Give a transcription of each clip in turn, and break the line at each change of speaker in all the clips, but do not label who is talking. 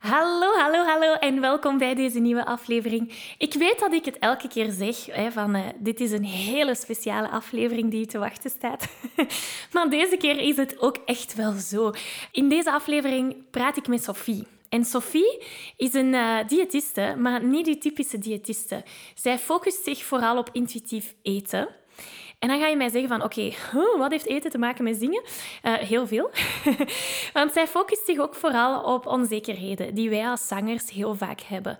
Hallo, hallo, hallo en welkom bij deze nieuwe aflevering. Ik weet dat ik het elke keer zeg, hè, van uh, dit is een hele speciale aflevering die te wachten staat. maar deze keer is het ook echt wel zo. In deze aflevering praat ik met Sophie. En Sophie is een uh, diëtiste, maar niet die typische diëtiste. Zij focust zich vooral op intuïtief eten. En dan ga je mij zeggen van, oké, wat heeft eten te maken met zingen? Uh, heel veel. Want zij focust zich ook vooral op onzekerheden die wij als zangers heel vaak hebben.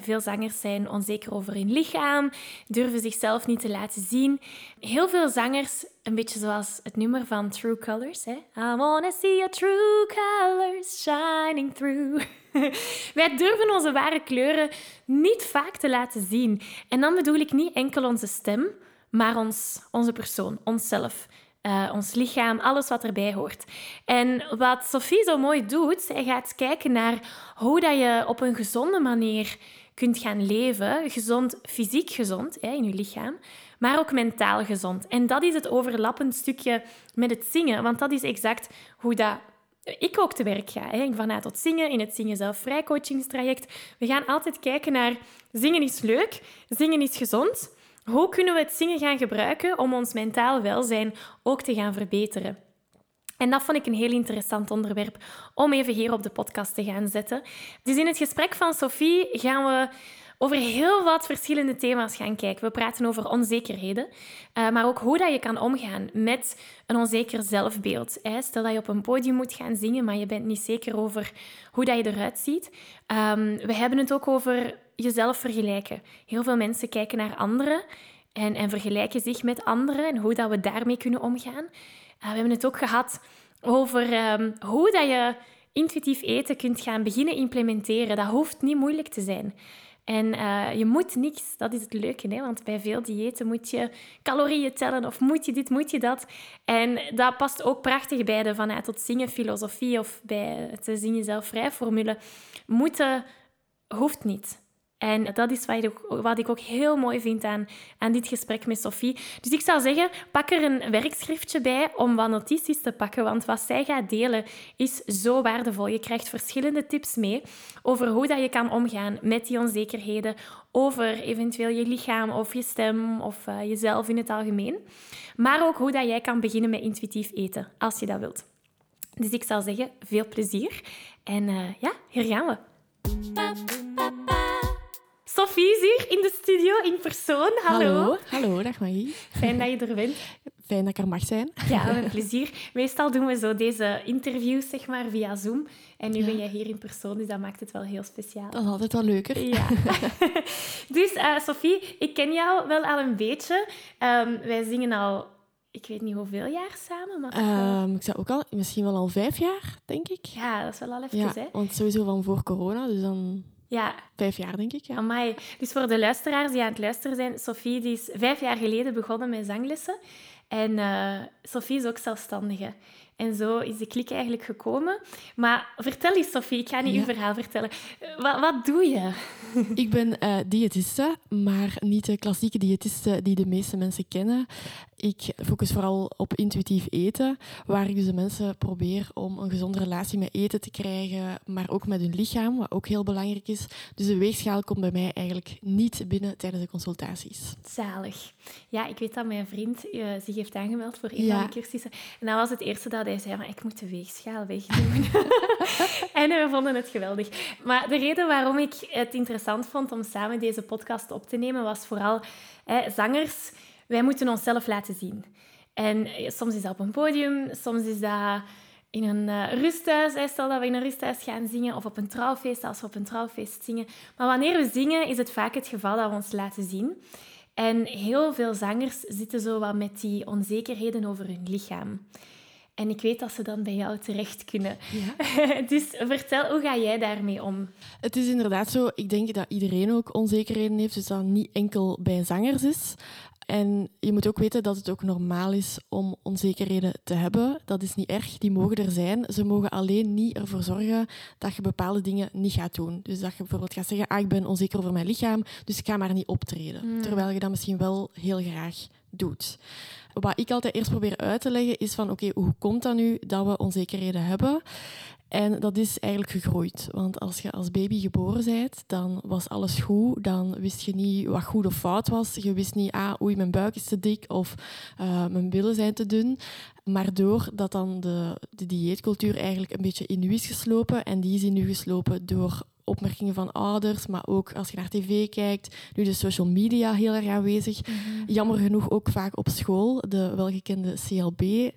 veel zangers zijn onzeker over hun lichaam, durven zichzelf niet te laten zien. Heel veel zangers, een beetje zoals het nummer van True Colors. Hè? I wanna see your true colors shining through. Wij durven onze ware kleuren niet vaak te laten zien. En dan bedoel ik niet enkel onze stem, maar ons, onze persoon, onszelf. Uh, ons lichaam, alles wat erbij hoort. En wat Sophie zo mooi doet, zij gaat kijken naar hoe dat je op een gezonde manier kunt gaan leven. Gezond, fysiek gezond hè, in je lichaam, maar ook mentaal gezond. En dat is het overlappend stukje met het zingen, want dat is exact hoe dat ik ook te werk ga. Hè. Vanuit tot zingen, in het Zingen Zelf Vrij coachingstraject. We gaan altijd kijken naar zingen is leuk, zingen is gezond. Hoe kunnen we het zingen gaan gebruiken om ons mentaal welzijn ook te gaan verbeteren? En dat vond ik een heel interessant onderwerp om even hier op de podcast te gaan zetten. Dus in het gesprek van Sophie gaan we over heel wat verschillende thema's gaan kijken. We praten over onzekerheden, eh, maar ook hoe dat je kan omgaan met een onzeker zelfbeeld. Stel dat je op een podium moet gaan zingen, maar je bent niet zeker over hoe dat je eruit ziet. Ehm, we hebben het ook over jezelf vergelijken. Heel veel mensen kijken naar anderen en, en vergelijken zich met anderen en hoe dat we daarmee kunnen omgaan. Uh, we hebben het ook gehad over um, hoe dat je intuïtief eten kunt gaan beginnen implementeren. Dat hoeft niet moeilijk te zijn. En uh, je moet niks, dat is het leuke, hè? want bij veel diëten moet je calorieën tellen of moet je dit, moet je dat. En dat past ook prachtig bij de vanuit tot zingen filosofie of bij het zingen zelf vrij formule. Moeten hoeft niet. En dat is wat ik, ook, heel mooi vind aan, aan dit gesprek met Sophie. Dus ik zou zeggen, pak er een werkschriftje bij om wat notities te pakken, want wat zij gaat delen is zo waardevol. Je krijgt verschillende tips mee over hoe dat je kan omgaan met die onzekerheden, over eventueel je lichaam of je stem of uh, jezelf in het algemeen. Maar ook hoe dat jij kan beginnen met intuïtief eten, als je dat wilt. Dus ik zou zeggen, veel plezier. En uh, ja, hier gaan we. Sophie is hier in de studio in persoon. Hallo.
Hallo, Hallo dag Marie.
Fijn dat je er bent.
Fijn dat ik er mag zijn.
Ja, met plezier. Meestal doen we zo deze interviews zeg maar, via Zoom. En nu ben jij hier in persoon, dus dat maakt het wel heel speciaal.
Dat is altijd wel leuker.
Ja. dus uh, Sophie, ik ken jou wel al een beetje. Um, wij zingen al, ik weet niet hoeveel jaar samen. Maar
um, ik zou ook al, misschien wel al vijf jaar, denk ik.
Ja, dat is wel al even,
ja,
hè?
Want sowieso van voor corona, dus dan
ja.
Vijf jaar, denk ik. Ja.
Amai. Dus voor de luisteraars die aan het luisteren zijn, Sophie die is vijf jaar geleden begonnen met zanglessen. En uh, Sophie is ook zelfstandige. En zo is de klik eigenlijk gekomen. Maar vertel eens, Sophie, ik ga niet ja. uw verhaal vertellen. Wat, wat doe je?
Ik ben uh, diëtiste, maar niet de klassieke diëtiste die de meeste mensen kennen. Ik focus vooral op intuïtief eten, waar ik dus de mensen probeer om een gezonde relatie met eten te krijgen, maar ook met hun lichaam, wat ook heel belangrijk is. Dus de weegschaal komt bij mij eigenlijk niet binnen tijdens de consultaties.
Zalig. Ja, ik weet dat mijn vriend uh, zich heeft aangemeld voor een ja. van de cursussen. En dat was het eerste dat hij zei, maar ik moet de weegschaal wegdoen. en we vonden het geweldig. Maar de reden waarom ik het interessant vond om samen deze podcast op te nemen, was vooral zangers wij moeten onszelf laten zien. En eh, soms is dat op een podium, soms is dat in een uh, rusthuis. Stel dat we in een rusthuis gaan zingen of op een trouwfeest, als we op een trouwfeest zingen. Maar wanneer we zingen, is het vaak het geval dat we ons laten zien. En heel veel zangers zitten zo wat met die onzekerheden over hun lichaam. En ik weet dat ze dan bij jou terecht kunnen. Ja. dus vertel, hoe ga jij daarmee om?
Het is inderdaad zo, ik denk dat iedereen ook onzekerheden heeft, dus dat niet enkel bij zangers is. En je moet ook weten dat het ook normaal is om onzekerheden te hebben. Dat is niet erg, die mogen er zijn. Ze mogen alleen niet ervoor zorgen dat je bepaalde dingen niet gaat doen. Dus dat je bijvoorbeeld gaat zeggen, ah, ik ben onzeker over mijn lichaam, dus ik ga maar niet optreden. Hmm. Terwijl je dat misschien wel heel graag doet. Wat ik altijd eerst probeer uit te leggen is van oké, hoe komt dat nu dat we onzekerheden hebben? En dat is eigenlijk gegroeid. Want als je als baby geboren bent, dan was alles goed. Dan wist je niet wat goed of fout was. Je wist niet, ah, oei, mijn buik is te dik of uh, mijn billen zijn te dun. Maar doordat dan de, de dieetcultuur eigenlijk een beetje in u is geslopen, en die is in u geslopen door opmerkingen van ouders, maar ook als je naar tv kijkt, nu de social media heel erg aanwezig. Mhm. Jammer genoeg ook vaak op school. De welgekende CLB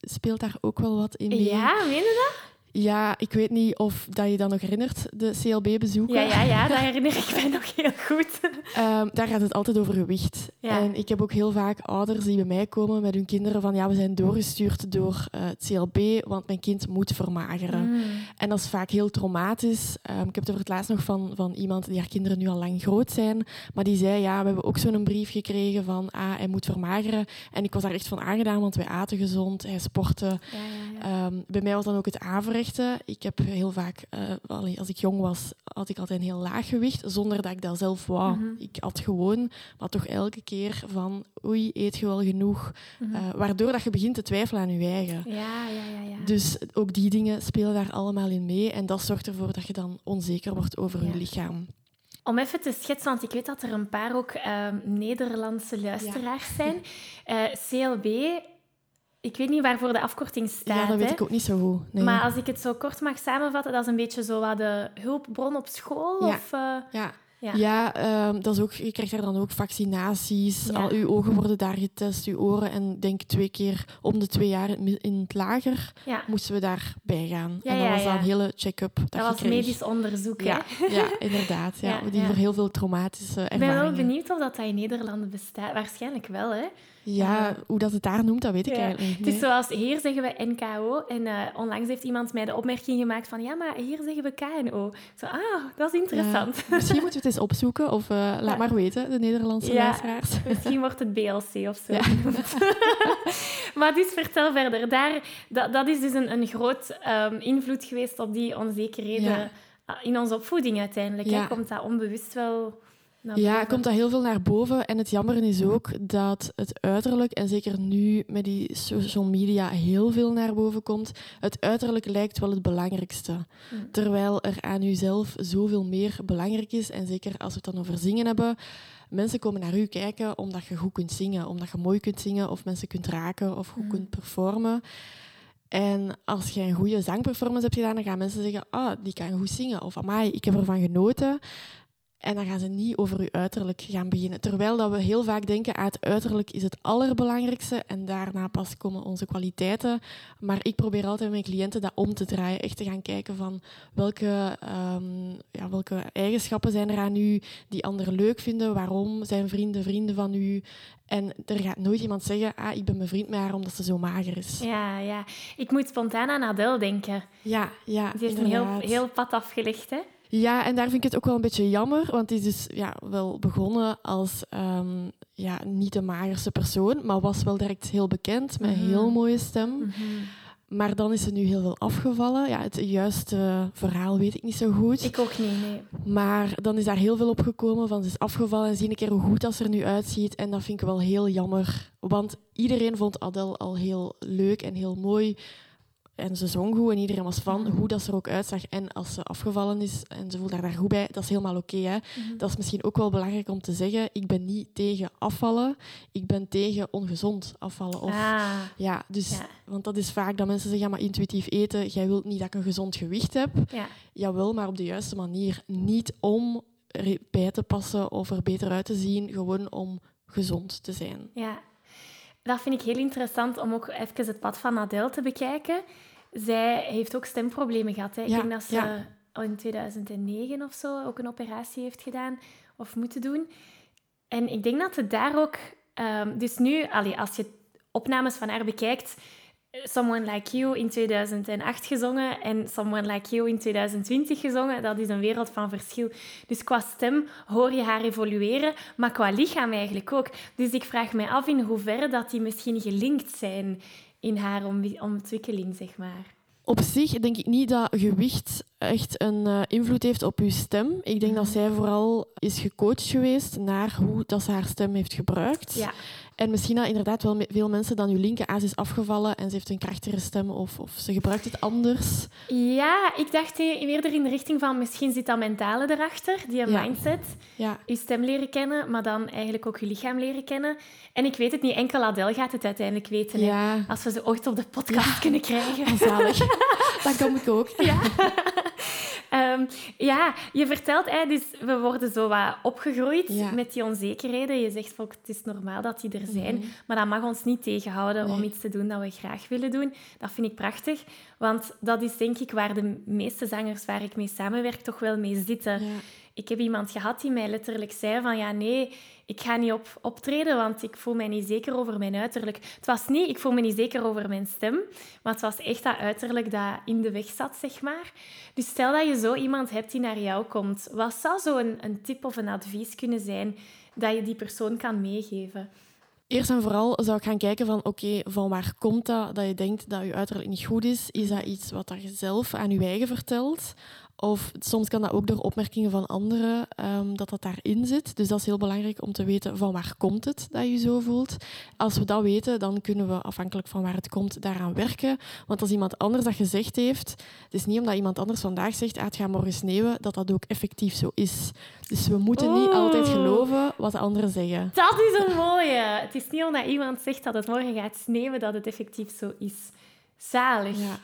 speelt daar ook wel wat in mee.
Ja, meen je dat?
Ja, ik weet niet of dat je dat nog herinnert, de CLB-bezoeken.
Ja, ja, ja, dat herinner ik mij nog heel goed.
Um, daar gaat het altijd over gewicht. En ik heb ook heel vaak ouders die bij mij komen met hun kinderen van ja, we zijn doorgestuurd door uh, het CLB, want mijn kind moet vermageren. Mm. En dat is vaak heel traumatisch. Um, ik heb het over het laatst nog van, van iemand die haar kinderen nu al lang groot zijn, maar die zei ja, we hebben ook zo'n brief gekregen van ah, hij moet vermageren. En ik was daar echt van aangedaan, want wij aten gezond, hij sportte. Ja, ja, um, bij mij was dan ook het averecht ik heb heel vaak, uh, als ik jong was, had ik altijd een heel laag gewicht, zonder dat ik dat zelf wou. Mhm. Ik had gewoon, maar toch elke keer van, oei, eet je wel genoeg? Mhm. Eh, waardoor dat je begint te twijfelen aan je eigen.
Ja, ja, ja, ja.
Dus ook die dingen spelen daar allemaal in mee. En dat zorgt ervoor dat je dan onzeker wordt over je lichaam.
Om even te schetsen, want ik weet dat er een paar ook ehm, Nederlandse luisteraars zijn. Uh, CLB ik weet niet waarvoor de afkorting staat.
Ja, dat weet ik ook niet zo goed. Nee.
Maar als ik het zo kort mag samenvatten, dat is een beetje zo wat de hulpbron op school?
Ja.
Of, uh...
ja. Ja, ja ehm, dat is ook, je krijgt daar dan ook vaccinaties. Al uw ogen worden daar getest, uw oren. En denk twee keer om de twee jaar in het lager moesten we daarbij gaan. en dat was dan een hele check-up.
Dat, dat was medisch onderzoek,
ja, ja, inderdaad. Ja, die voor heel veel traumatische ervaringen.
Ik ben wel benieuwd of dat, dat in Nederland bestaat. Waarschijnlijk wel, hè?
Ja, hoe dat het daar noemt, dat weet ik eigenlijk niet.
Het is zoals hier zeggen we NKO. En uh, onlangs heeft iemand mij de opmerking gemaakt van ja, maar hier zeggen we KNO. Zo, ah, dat is interessant.
Misschien moeten we het eens opzoeken of uh, laat maar weten, de Nederlandse luisteraars.
Misschien wordt het BLC of zo maar dus vertel verder. Daar, dat, dat is dus een, een groot um, invloed geweest op die onzekerheden in onze opvoeding uiteindelijk. Hè? Komt dat onbewust wel
ja, komt dat heel veel naar boven. En het jammer is ook dat het uiterlijk, en zeker nu met die social media heel veel naar boven komt, het uiterlijk lijkt wel het belangrijkste. Mm. Terwijl er aan jezelf zoveel meer belangrijk is. En zeker als we het dan over zingen hebben. Mensen komen naar u kijken omdat je goed kunt zingen, omdat je mooi kunt zingen, of mensen kunt raken of goed mm. kunt performen. En als je een goede zangperformance hebt gedaan, dan gaan mensen zeggen, ah, oh, die kan goed zingen. Of amai, ik heb ervan genoten. En dan gaan ze niet over je uiterlijk gaan beginnen. Terwijl dat we heel vaak denken, ah, het uiterlijk is het allerbelangrijkste en daarna pas komen onze kwaliteiten. Maar ik probeer altijd met mijn cliënten dat om te draaien. Echt te gaan kijken van welke, um, ja, welke eigenschappen zijn er aan u die anderen leuk vinden. Waarom zijn vrienden vrienden van u? En er gaat nooit iemand zeggen, ah, ik ben mijn vriend met haar omdat ze zo mager is.
Ja, ja. Ik moet spontaan aan Adele denken.
Ja, ja.
Die heeft een heel, heel pad afgelegd, hè?
Ja, en daar vind ik het ook wel een beetje jammer, want die is dus ja, wel begonnen als um, ja, niet de magerste persoon, maar was wel direct heel bekend met een mhm. heel mooie stem. Mhm. Maar dan is ze nu heel veel afgevallen. Ja, het juiste verhaal weet ik niet zo goed.
Ik ook niet, nee.
Maar dan is daar heel veel op gekomen van ze is afgevallen en zie een keer hoe goed dat ze er nu uitziet. En dat vind ik wel heel jammer. Want iedereen vond Adele al heel leuk en heel mooi en ze zong goed en iedereen was van hoe dat ze er ook uitzag. En als ze afgevallen is en ze voelt daar, daar goed bij, dat is helemaal oké. Okay, mhm. Dat is misschien ook wel belangrijk om te zeggen. Ik ben niet tegen afvallen, ik ben tegen ongezond afvallen. Of, ah. ja, dus, Want dat is vaak dat mensen zeggen, ja, maar intuïtief eten, jij wilt niet dat ik een gezond gewicht heb. Ja. Jawel, maar op de juiste manier. Niet om bij te passen of er beter uit te zien, gewoon om gezond te zijn.
Ja, Dat vind ik heel interessant om ook even het pad van Adele te bekijken. Zij heeft ook stemproblemen gehad. Hè. Ik
Ja,
denk dat ze
ja.
in 2009 of zo ook een operatie heeft gedaan of moeten doen. En ik denk dat het daar ook... ehm, dus nu, allee, als je opnames van haar bekijkt... Someone Like You in 2008 gezongen en Someone Like You in 2020 gezongen. Dat is een wereld van verschil. Dus qua stem hoor je haar evolueren, maar qua lichaam eigenlijk ook. Dus ik vraag mij af in hoeverre dat die misschien gelinkt zijn in haar ontwikkeling, zeg maar.
Op zich denk ik niet dat gewicht echt een eh, invloed heeft op uw stem. Ik denk dat
Mhm.
zij vooral is gecoacht geweest naar hoe dat ze haar stem heeft gebruikt.
Ja.
En misschien dat inderdaad wel veel mensen dan uw linker aas is afgevallen en ze heeft een krachtigere stem of, of ze gebruikt het anders.
Ja, ik dacht eerder in de richting van misschien zit dat mentale erachter, die
Ja.
mindset.
Ja,
Je stem leren kennen, maar dan eigenlijk ook je lichaam leren kennen. En ik weet het niet, enkel Adele gaat het uiteindelijk weten.
ja.
Als we ze ooit op de podcast kunnen krijgen.
zalig. dat kom ik ook.
Ja. Ehm, ja, je vertelt, hè, dus we worden zo wat opgegroeid
Ja.
met die onzekerheden. Je zegt, ook, het is normaal dat die er zijn,
Mhm.
maar dat mag ons niet tegenhouden om iets te doen dat we graag willen doen. Dat vind ik prachtig, want dat is denk ik waar de meeste zangers waar ik mee samenwerk toch wel mee zitten.
Ja.
Ik heb iemand gehad die mij letterlijk zei van ja, nee, ik ga niet op optreden, want ik voel mij niet zeker over mijn uiterlijk. Het was niet, ik voel me niet zeker over mijn stem, maar het was echt dat uiterlijk dat in de weg zat, zeg maar. Dus stel dat je zo iemand hebt die naar jou komt, wat zou zo een, tip of een advies kunnen zijn dat je die persoon kan meegeven?
Eerst en vooral zou ik gaan kijken van, oké, van waar komt dat dat je denkt dat je uiterlijk niet goed is? Is dat iets wat je zelf aan je eigen vertelt? Of soms kan dat ook door opmerkingen van anderen ehm, dat dat daarin zit. Dus dat is heel belangrijk om te weten van waar komt het dat je zo voelt. Als we dat weten, dan kunnen we afhankelijk van waar het komt daaraan werken. Want als iemand anders dat gezegd heeft, het is niet omdat iemand anders vandaag zegt ah, het gaat morgen sneeuwen, dat dat ook effectief zo is. Dus we moeten niet altijd geloven wat de anderen zeggen.
Dat is een mooie! Het is niet omdat iemand zegt dat het morgen gaat sneeuwen dat het effectief zo is. Zalig.
Ja.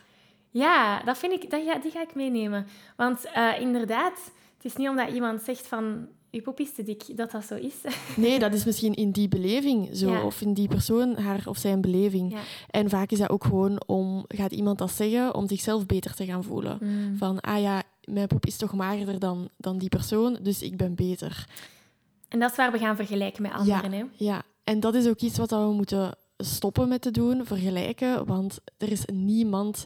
Ja, dat vind ik, dat, ja, die ga ik meenemen. Want eh, inderdaad, het is niet omdat iemand zegt van je poep is te dik, dat dat zo is.
Nee, dat is misschien in die beleving zo,
Ja.
of in die persoon haar of zijn beleving.
Ja.
En vaak is dat ook gewoon om, gaat iemand dat zeggen om zichzelf beter te gaan voelen. Van, ah ja, mijn poep is toch magerder dan, dan die persoon, dus ik ben beter.
En dat is waar we gaan vergelijken met anderen. Hè?
Ja, en dat is ook iets wat we moeten stoppen met te doen, vergelijken, want er is niemand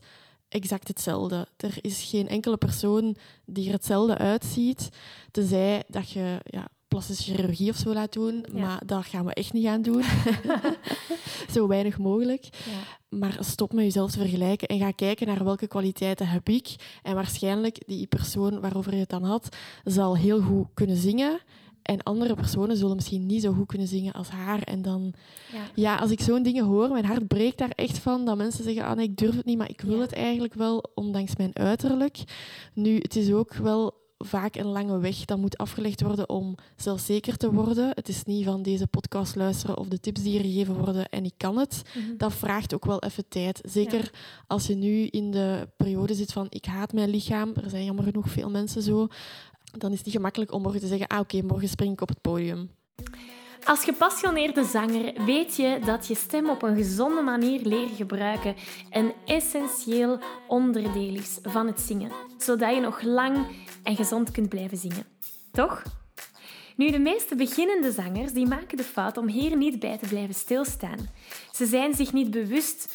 exact hetzelfde. Er is geen enkele persoon die er hetzelfde uitziet, tenzij dat je ja, plastische chirurgie of zo laat doen,
Ja.
maar dat gaan we echt niet gaan doen. zo weinig mogelijk.
Ja.
Maar stop met jezelf te vergelijken en ga kijken naar welke kwaliteiten heb ik. En waarschijnlijk die persoon waarover je het dan had, zal heel goed kunnen zingen. En andere personen zullen misschien niet zo goed kunnen zingen als haar. En dan,
Ja.
ja, als ik zo'n dingen hoor, mijn hart breekt daar echt van. Dat mensen zeggen, ah nee, ik durf het niet, maar ik wil
Ja.
het eigenlijk wel, ondanks mijn uiterlijk. Nu, het is ook wel vaak een lange weg dat moet afgelegd worden om zelfzeker te worden. Het is niet van deze podcast luisteren of de tips die hier gegeven worden en ik kan het.
Mhm.
Dat vraagt ook wel even tijd. Zeker als je nu in de periode zit van ik haat mijn lichaam. Er zijn jammer genoeg veel mensen zo. Dan is het niet gemakkelijk om morgen te zeggen, ah oké, morgen spring ik op het podium.
Als gepassioneerde zanger weet je dat je stem op een gezonde manier leren gebruiken een essentieel onderdeel is van het zingen, zodat je nog lang en gezond kunt blijven zingen. Toch? Nu, de meeste beginnende zangers die maken de fout om hier niet bij te blijven stilstaan. Ze zijn zich niet bewust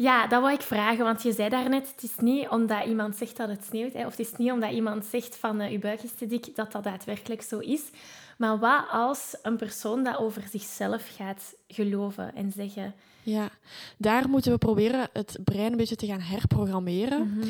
Ja, dat wou ik vragen, want je zei daarnet, het is niet omdat iemand zegt dat het sneeuwt, hè, of het is niet omdat iemand zegt van uh, je buik is te dik, dat dat daadwerkelijk zo is. Maar wat als een persoon dat over zichzelf gaat geloven en zeggen...
Ja, daar moeten we proberen het brein een beetje te gaan herprogrammeren. Mhm.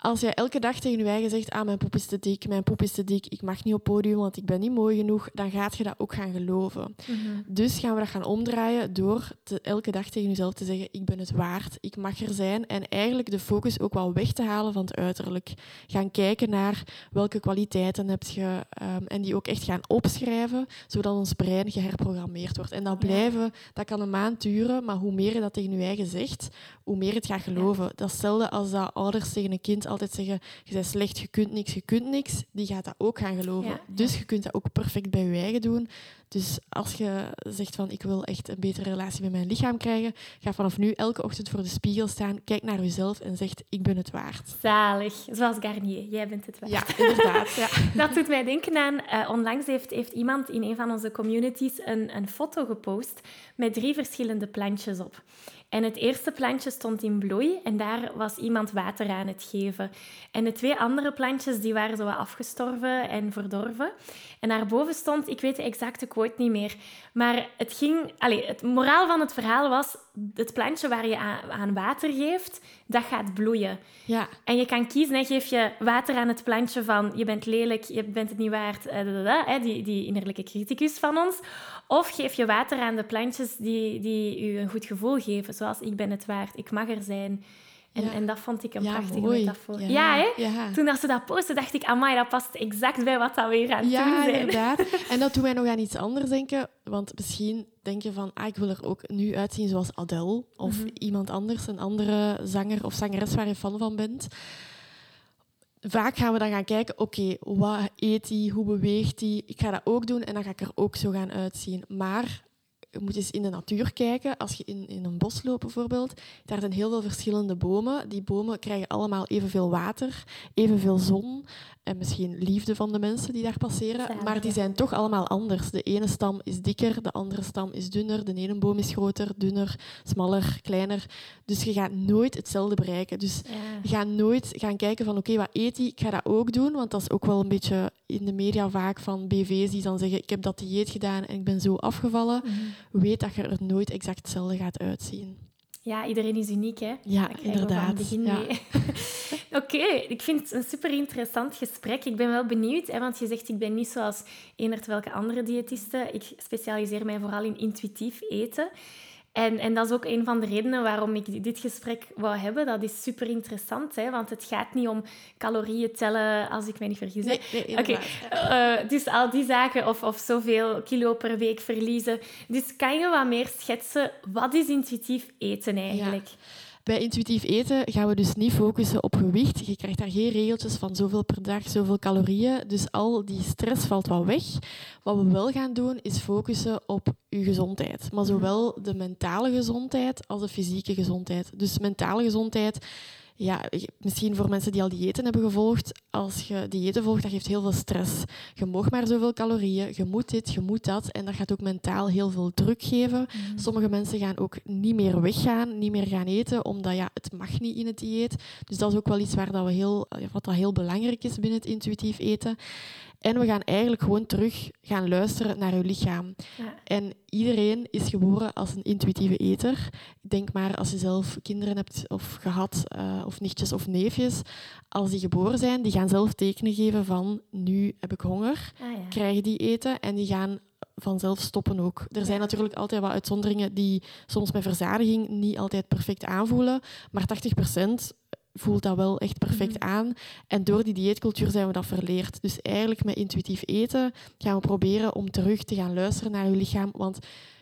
Als jij elke dag tegen je eigen zegt, ah, mijn poep is te dik, mijn poep is te dik, ik mag niet op podium, want ik ben niet mooi genoeg, dan gaat je dat ook gaan geloven. Mhm. Dus gaan we dat gaan omdraaien door te, elke dag tegen jezelf te zeggen, ik ben het waard, ik mag er zijn. En eigenlijk de focus ook wel weg te halen van het uiterlijk. Gaan kijken naar welke kwaliteiten heb je um, en die ook echt gaan opschrijven, zodat ons brein geherprogrammeerd wordt. En dat blijven, dat kan een maand duren, maar hoe meer je dat tegen je eigen zegt, hoe meer het gaat geloven. Dat is hetzelfde als dat ouders tegen een kind altijd zeggen, je bent slecht, je kunt niks, je kunt niks. Die gaat dat ook gaan geloven. Dus je kunt dat ook perfect bij je eigen doen. Dus als je zegt van, ik wil echt een betere relatie met mijn lichaam krijgen, ga vanaf nu elke ochtend voor de spiegel staan, kijk naar jezelf en zegt, ik ben het waard.
Zalig. Zoals Garnier, jij bent het waard.
Ja, inderdaad. Ja.
dat doet mij denken aan, uh, onlangs heeft, heeft iemand in een van onze communities een, een foto gepost met drie verschillende plantjes op. En het eerste plantje stond in bloei en daar was iemand water aan het geven. En de twee andere plantjes die waren zo afgestorven en verdorven. En daarboven stond, ik weet de exacte quote niet meer, maar het ging... Allez, het moraal van het verhaal was, het plantje waar je aan, water geeft, dat gaat bloeien.
Ja.
En je kan kiezen, hè, geef je water aan het plantje van je bent lelijk, je bent het niet waard, eh, die, die innerlijke criticus van ons. Of geef je water aan de plantjes die, die u een goed gevoel geven, zoals ik ben het waard, ik mag er zijn. En, en dat vond ik een prachtige metafoor. Ja, hè? ja, Toen ze dat postte, dacht ik, amai, dat past exact bij wat dat weer aan het
ja,
doen
zijn. inderdaad. En dat doet mij nog aan iets anders denken. Want misschien denk je van, ah, ik wil er ook nu uitzien zoals Adele. Of mhm. iemand anders, een andere zanger of zangeres waar je fan van bent. Vaak gaan we dan gaan kijken, oké, wat eet hij, hoe beweegt hij? Ik ga dat ook doen en dan ga ik er ook zo gaan uitzien. Maar je moet eens in de natuur kijken. Als je in, in een bos loopt bijvoorbeeld, daar zijn heel veel verschillende bomen. Die bomen krijgen allemaal evenveel water, evenveel zon en misschien liefde van de mensen die daar passeren. Maar die zijn toch allemaal anders. De ene stam is dikker, de andere stam is dunner. De ene boom is groter, dunner, smaller, kleiner. Dus je gaat nooit hetzelfde bereiken. Dus je gaat nooit gaan kijken van oké, wat eet hij? Ik ga dat ook doen, want dat is ook wel een beetje in de media vaak van BV's die dan zeggen ik heb dat dieet gedaan en ik ben zo afgevallen. Mhm. Weet dat je er nooit exact hetzelfde gaat uitzien.
Ja, iedereen is uniek, hè?
Ja, inderdaad.
begin ja. Oké, ik vind het een super interessant gesprek. Ik ben wel benieuwd, hè, want je zegt ik ben niet zoals eender welke andere diëtisten. Ik specialiseer mij vooral in intuïtief eten. En, en dat is ook een van de redenen waarom ik dit gesprek wou hebben. Dat is super interessant, hè? want het gaat niet om calorieën tellen, als ik me niet vergis.
Nee, nee
Oké, eh, dus al die zaken of, of zoveel kilo per week verliezen. Dus kan je wat meer schetsen, wat is intuïtief eten eigenlijk?
Bij intuïtief eten gaan we dus niet focussen op gewicht. Je krijgt daar geen regeltjes van zoveel per dag, zoveel calorieën. Dus al die stress valt wel weg. Wat we wel gaan doen, is focussen op je gezondheid. Maar zowel de mentale gezondheid als de fysieke gezondheid. Dus mentale gezondheid ja, misschien voor mensen die al diëten hebben gevolgd, als je diëten volgt, dat geeft heel veel stress. Je mag maar zoveel calorieën, je moet dit, je moet dat. En dat gaat ook mentaal heel veel druk geven. Mhm. Sommige mensen gaan ook niet meer weggaan, niet meer gaan eten, omdat ja, het mag niet in het dieet. Dus dat is ook wel iets waar dat we heel, wat dat heel belangrijk is binnen het intuïtief eten. En we gaan eigenlijk gewoon terug gaan luisteren naar je lichaam. Ja. En iedereen is geboren als een intuïtieve eter. Denk maar als je zelf kinderen hebt of gehad, uh, of nichtjes of neefjes. Als die geboren zijn, die gaan zelf tekenen geven van nu heb ik honger, ah, ja. krijgen die eten en die gaan vanzelf stoppen ook. Er zijn natuurlijk altijd wat uitzonderingen die soms met verzadiging niet altijd perfect aanvoelen, maar 80% voelt dat wel echt perfect mhm. aan. En door die dieetcultuur zijn we dat verleerd. Dus eigenlijk met intuïtief eten gaan we proberen om terug te gaan luisteren naar je lichaam. Want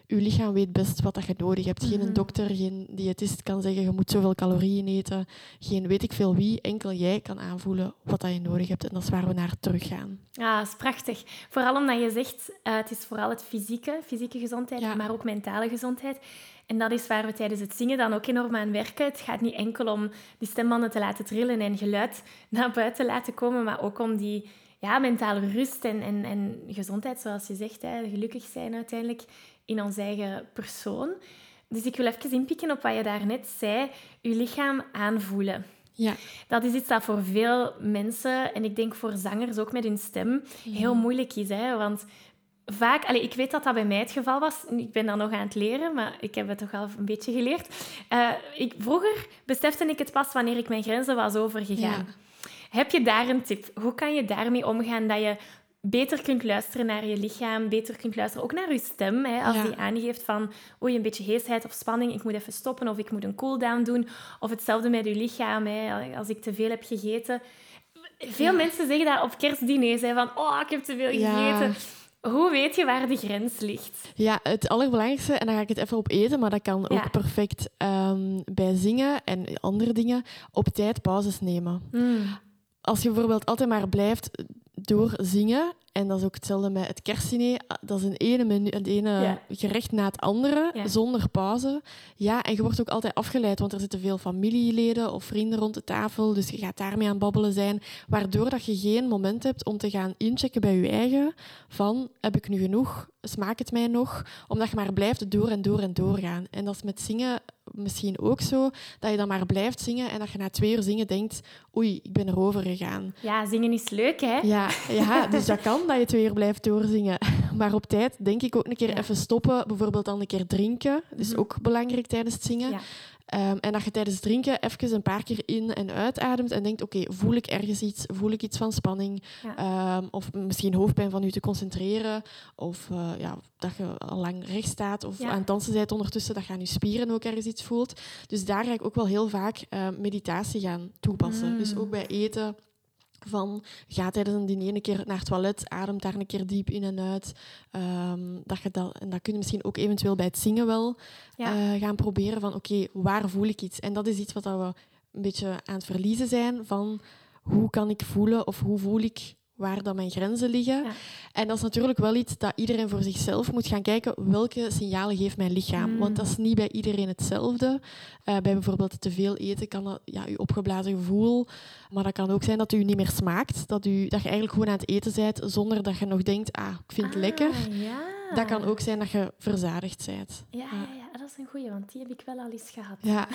je lichaam weet best wat dat je nodig hebt. Geen mhm. dokter, geen diëtist kan zeggen je moet zoveel calorieën eten. Geen weet ik veel wie. Enkel jij kan aanvoelen wat dat je nodig hebt. En dat is waar we naar terug gaan.
Ja, dat is prachtig. Vooral omdat je zegt, uh, het is vooral het fysieke, fysieke gezondheid, maar ook mentale gezondheid. En dat is waar we tijdens het zingen dan ook enorm aan werken. Het gaat niet enkel om die stembanden te laten trillen en geluid naar buiten laten komen, maar ook om die ja, mentale rust en, en, en gezondheid, zoals je zegt, hè, gelukkig zijn uiteindelijk in onze eigen persoon. Dus ik wil even inpikken op wat je daarnet zei. Je lichaam aanvoelen.
Ja.
Dat is iets dat voor veel mensen, en ik denk voor zangers ook met hun stem, heel moeilijk is. Hè? Want vaak, allez, ik weet dat dat bij mij het geval was. Ik ben dat nog aan het leren, maar ik heb het toch al een beetje geleerd. Uh, ik, vroeger besefte ik het pas wanneer ik mijn grenzen was overgegaan. Ja. Heb je daar een tip? Hoe kan je daarmee omgaan dat je beter kunt luisteren naar je lichaam, beter kunt luisteren ook naar je stem. Hè, als die aangeeft van oei, een beetje heesheid of spanning, ik moet even stoppen of ik moet een cooldown doen. Of hetzelfde met je lichaam, hè, als ik te veel heb gegeten. Veel mensen zeggen dat op kerstdiners, hè, van oh, ik heb te veel gegeten. Hoe weet je waar de grens ligt?
Ja, het allerbelangrijkste, en dan ga ik het even op eten, maar dat kan ook perfect um, bij zingen en andere dingen, op tijd pauzes nemen. Mm. Als je bijvoorbeeld altijd maar blijft door zingen. En dat is ook hetzelfde met het kerstdiner. Dat is een ene, menu, een ene gerecht na het andere, zonder pauze. Ja, en je wordt ook altijd afgeleid, want er zitten veel familieleden of vrienden rond de tafel. Dus je gaat daarmee aan babbelen zijn. Waardoor dat je geen moment hebt om te gaan inchecken bij je eigen. Van, heb ik nu genoeg? Smaakt het mij nog? Omdat je maar blijft door en door en doorgaan. En dat is met zingen misschien ook zo, dat je dan maar blijft zingen en dat je na twee uur zingen denkt, oei, ik ben erover gegaan.
Ja, zingen is leuk, hè?
Ja, ja dus dat kan dat je twee uur blijft doorzingen. Maar op tijd denk ik ook een keer even stoppen, bijvoorbeeld dan een keer drinken. Dat is mhm. ook belangrijk tijdens het zingen. Ja. Ehm, en dat je tijdens het drinken even een paar keer in- en uitademt en denkt, oké, voel ik ergens iets? Voel ik iets van spanning? Ehm, of misschien hoofdpijn van je te concentreren? Of uh, ja, dat je al lang recht staat of aan het dansen bent ondertussen, dat je aan je spieren ook ergens iets voelt. Dus daar ga ik ook wel heel vaak uh, meditatie gaan toepassen. Dus mm. ook bij eten van ga tijdens een diner een keer naar het toilet, adem daar een keer diep in en uit. Um, dat je dat, en dat kun je misschien ook eventueel bij het zingen wel uh, gaan proberen van oké, waar voel ik iets? En dat is iets wat we een beetje aan het verliezen zijn van hoe kan ik voelen of hoe voel ik waar dan mijn grenzen liggen. En dat is natuurlijk wel iets dat iedereen voor zichzelf moet gaan kijken. Welke signalen geeft mijn lichaam? Want dat is niet bij iedereen hetzelfde. Uh, bij bijvoorbeeld te veel eten kan dat ja, je opgeblazen gevoel. Maar dat kan ook zijn dat u niet meer smaakt. Dat, u, dat je eigenlijk gewoon aan het eten bent zonder dat je nog denkt, ah, ik vind het ah, lekker.
Ja.
Dat kan ook zijn dat je verzadigd bent.
Ja, ja. ja, dat is een goeie, want die heb ik wel al eens gehad.
Ja,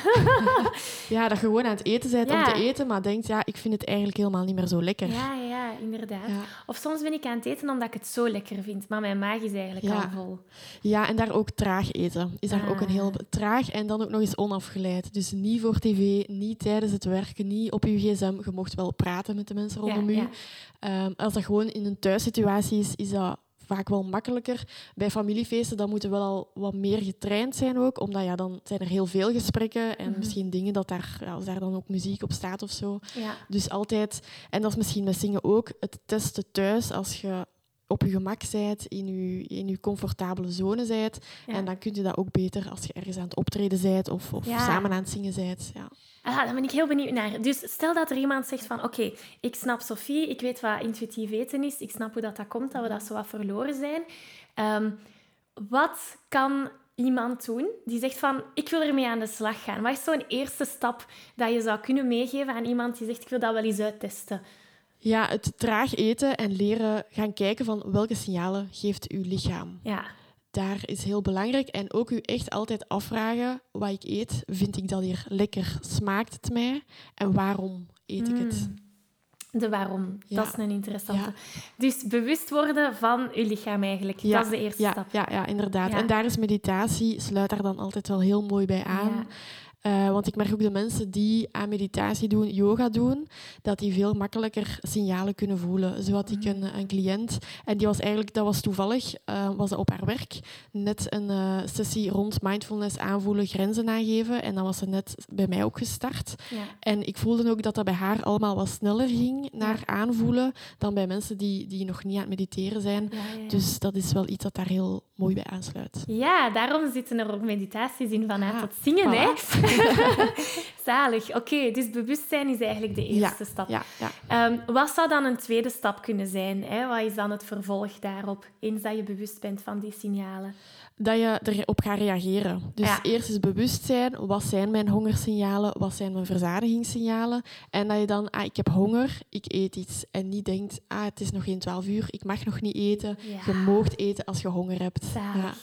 ja dat je gewoon aan het eten bent om te eten, maar denkt, ja, ik vind het eigenlijk helemaal niet meer zo lekker.
Ja, ja, inderdaad. Of soms ben ik aan het eten omdat ik het zo lekker vind, maar mijn maag is eigenlijk al vol.
Ja, en daar ook traag eten. Is daar ook een heel... Ah. Traag en dan ook nog eens onafgeleid. Dus niet voor tv, niet tijdens het werken, niet op je gsm. Je mocht wel praten met de mensen rondom je. Um, als dat gewoon in een thuissituatie is, is dat vaak wel makkelijker. Bij familiefeesten dan moeten we wel al wat meer getraind zijn ook, omdat ja, dan zijn er heel veel gesprekken en mhm. misschien dingen dat daar, ja, als daar dan ook muziek op staat of zo.
Ja.
Dus altijd, en dat is misschien met zingen ook, het testen thuis als je op je gemak bent, in je, in je comfortabele zone bent. En dan kun je dat ook beter als je ergens aan het optreden bent of, of samen aan het zingen bent. Ja.
Ah, daar ben ik heel benieuwd naar. Dus stel dat er iemand zegt van... Oké, ik snap Sophie, ik weet wat intuïtief eten is. Ik snap hoe dat, dat komt, dat we dat zo wat verloren zijn. Ehm, wat kan iemand doen die zegt van... Ik wil ermee aan de slag gaan. Wat is zo'n eerste stap dat je zou kunnen meegeven aan iemand die zegt... Ik wil dat wel eens uittesten?
Ja, het traag eten en leren gaan kijken van welke signalen geeft uw lichaam.
Ja
daar is heel belangrijk. En ook u echt altijd afvragen wat ik eet. Vind ik dat hier lekker? Smaakt het mij? En waarom eet ik het? Hmm.
De waarom, dat is een interessante. Dus bewust worden van uw lichaam eigenlijk,
ja.
dat is de eerste stap.
Ja, ja inderdaad. En daar is meditatie, sluit daar dan altijd wel heel mooi bij aan. Uh, want ik merk ook de mensen die aan meditatie doen, yoga doen, dat die veel makkelijker signalen kunnen voelen. Zo had ik een, een cliënt en die was eigenlijk, dat was toevallig, uh, was op haar werk, net een uh, sessie rond mindfulness aanvoelen, grenzen aangeven. En dan was ze net bij mij ook gestart.
Ja.
En ik voelde ook dat dat bij haar allemaal wat sneller ging naar aanvoelen dan bij mensen die, die nog niet aan het mediteren zijn.
Ja,
dus dat is wel iets dat daar heel mooi bij aansluit.
Ja, daarom zitten er ook meditaties in vanuit het zingen. Hè? Zalig. Oké, dus bewustzijn is eigenlijk de eerste stap.
Ja, ja.
Ehm, wat zou dan een tweede stap kunnen zijn? Hè? Wat is dan het vervolg daarop, eens dat je bewust bent van die signalen?
Dat je erop gaat reageren. Dus eerst is bewustzijn. Wat zijn mijn hongersignalen? Wat zijn mijn verzadigingssignalen? En dat je dan, ah, ik heb honger, ik eet iets. En niet denkt, ah, het is nog geen twaalf uur, ik mag nog niet eten. Je moogt eten als je honger hebt.
Ja.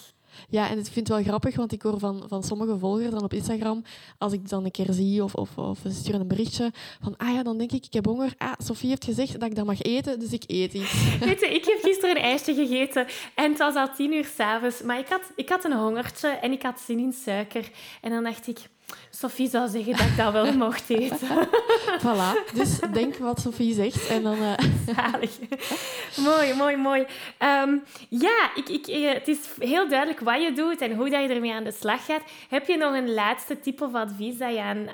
Ja, en ik vind het wel grappig, want ik hoor van, van sommige volgers dan op Instagram, als ik dan een keer zie of, of, of ze sturen een berichtje van, ah ja, dan denk ik, ik heb honger. Ah, Sophie heeft gezegd dat ik dat mag eten, dus ik eet iets.
Weet je, ik heb gisteren een ijsje gegeten en het was al tien uur s'avonds, maar ik had, ik had een hongertje en ik had zin in suiker. En dan dacht ik, Sophie zou zeggen dat ik dat wel mocht eten.
voilà. Dus denk wat Sophie zegt en dan... Uh...
Zalig. mooi, mooi, mooi. Ehm, ja, ik, ik, eh, het is heel duidelijk wat je doet en hoe dat je ermee aan de slag gaat. Heb je nog een laatste tip of advies dat je aan,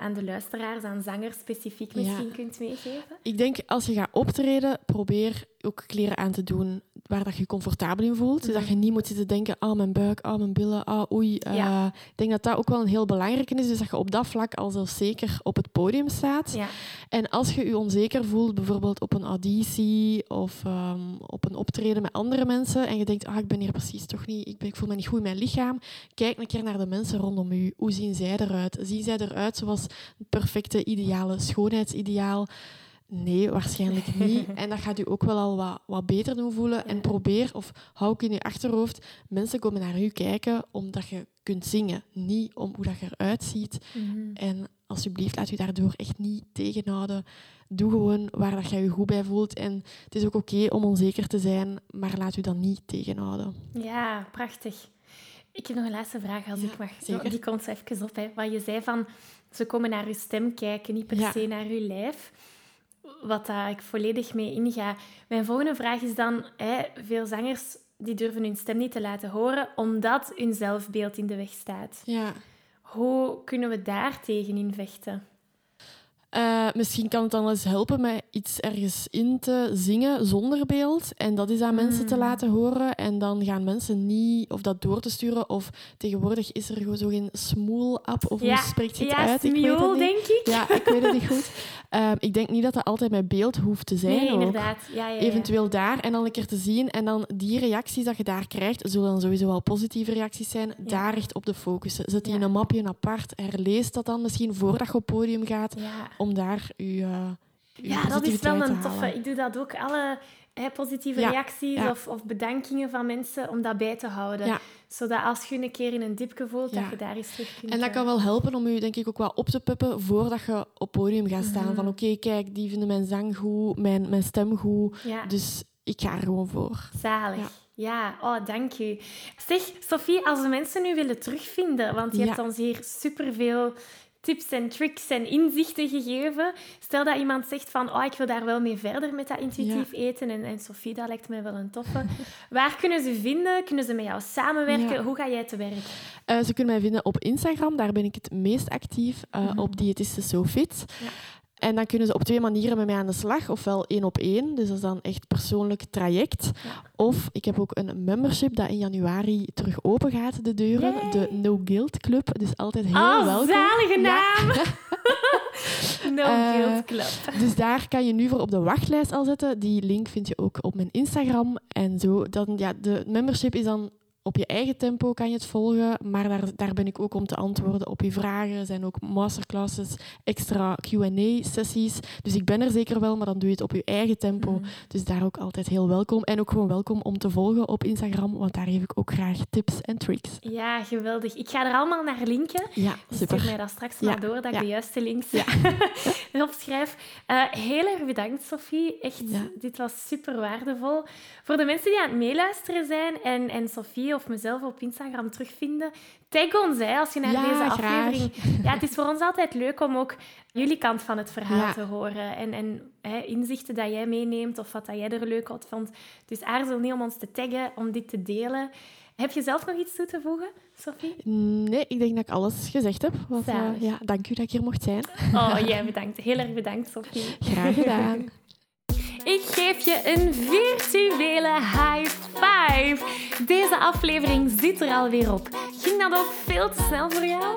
aan, de luisteraars, aan zangers specifiek misschien kunt meegeven?
Ik denk, als je gaat optreden, probeer ook kleren aan te doen waar dat je comfortabel in voelt. Mhm. je niet moet zitten denken, ah, oh, mijn buik, ah, oh, mijn billen, ah, oh, oei. Uh, Ik denk dat dat ook wel een heel is, dus dat je op dat vlak al zelfzeker op het podium staat.
Ja.
En als je je onzeker voelt, bijvoorbeeld op een auditie of um, op een optreden met andere mensen, en je denkt, ah, ik ben hier precies toch niet, ik, ben, ik voel me niet goed in mijn lichaam, kijk een keer naar de mensen rondom u. Hoe zien zij eruit? Zien zij eruit zoals het perfecte, ideale schoonheidsideaal? Nee, waarschijnlijk niet. En dat gaat u ook wel al wat, wat beter doen voelen. En probeer, of hou ook in je achterhoofd, mensen komen naar u kijken omdat je kunt zingen. Niet om hoe dat je eruit ziet.
Mhm.
En alsjeblieft, laat u daardoor echt niet tegenhouden. Doe gewoon waar dat je je goed bij voelt. En het is ook oké om onzeker te zijn, maar laat u dan niet tegenhouden.
Ja, prachtig. Ik heb nog een laatste vraag, als ik mag. Zeker. Die komt even op. Hè. Wat je zei van, ze komen naar uw stem kijken, niet per se naar uw lijf wat daar ik volledig mee inga. Mijn volgende vraag is dan, hè, veel zangers die durven hun stem niet te laten horen, omdat hun zelfbeeld in de weg staat.
Ja.
Hoe kunnen we daar tegen in vechten?
Uh, misschien kan het dan eens helpen met iets ergens in te zingen zonder beeld. En dat is aan mensen te hmm. laten horen. En dan gaan mensen niet of dat door te sturen. Of tegenwoordig is er gewoon zo geen smoel-app. Of hoe spreekt je het
ja,
uit?
Ik weet het niet. denk ik.
Ja, ik weet het niet goed. Uh, ik denk niet dat dat altijd met beeld hoeft te zijn.
Nee, inderdaad. Ja, ja,
Eventueel daar en dan een keer te zien. En dan die reacties dat je daar krijgt, zullen dan sowieso wel positieve reacties zijn. Daar echt op de focussen. Zet die in een mapje apart. Herlees dat dan misschien voordat je op podium gaat om daar je, uh,
Ja, dat is wel een toffe. Ik doe dat ook. Alle hè, positieve reacties Of, of bedankingen van mensen, om dat bij te houden. Zodat als je een keer in een dipje voelt, dat je daar eens terug kunt...
En dat kan wel helpen om je denk ik ook wel op te puppen voordat je op podium gaat staan. Mhm. Van oké, kijk, die vinden mijn zang goed, mijn, mijn stem goed. Dus ik ga er gewoon voor.
Zalig. Ja, oh, dank u. Zeg, Sophie, als de mensen nu willen terugvinden, want je hebt ons hier superveel tips en tricks en inzichten gegeven. Stel dat iemand zegt van, oh, ik wil daar wel mee verder met dat intuïtief eten. En, en Sophie, dat lijkt mij wel een toffe. Waar kunnen ze vinden? Kunnen ze met jou samenwerken? Hoe ga jij te werk?
Uh, ze kunnen mij vinden op Instagram. Daar ben ik het meest actief. Uh, Op diëtiste SoFit. Ja. En dan kunnen ze op twee manieren met mij aan de slag. Ofwel één op één, dus dat is dan echt persoonlijk traject. Of ik heb ook een membership dat in januari terug open gaat, de deuren. De No Guilt Club. Dus altijd heel
oh,
welkom.
zalige naam! no uh, Guilt Club.
Dus daar kan je nu voor op de wachtlijst al zetten. Die link vind je ook op mijn Instagram. En zo, dan, ja, de membership is dan op je eigen tempo kan je het volgen, maar daar, daar ben ik ook om te antwoorden op je vragen. Er zijn ook masterclasses, extra Q&A-sessies. Dus ik ben er zeker wel, maar dan doe je het op je eigen tempo. Mhm. Dus daar ook altijd heel welkom. En ook gewoon welkom om te volgen op Instagram, want daar geef ik ook graag tips en tricks.
Ja, geweldig. Ik ga er allemaal naar linken.
Ja, super.
Stuur mij dat straks maar door, dat ik de juiste links ja. erop schrijf. Uh, heel erg bedankt, Sophie. Echt, dit was super waardevol. Voor de mensen die aan het meeluisteren zijn en, en Sophie of mezelf op Instagram terugvinden, tag ons hè, als je naar deze aflevering... Ja, het is voor ons altijd leuk om ook jullie kant van het verhaal te horen. En, en hè, inzichten dat jij meeneemt of wat dat jij er leuk uit vond. Dus aarzel niet om ons te taggen, om dit te delen. Heb je zelf nog iets toe te voegen, Sophie?
Nee, ik denk dat ik alles gezegd heb. Want, uh, ja, dank u dat ik hier mocht zijn.
Oh, jij bedankt. Heel erg bedankt, Sophie.
Graag gedaan.
Ik geef je een virtuele high five. Deze aflevering zit er alweer op. Ging dat ook veel te snel voor jou?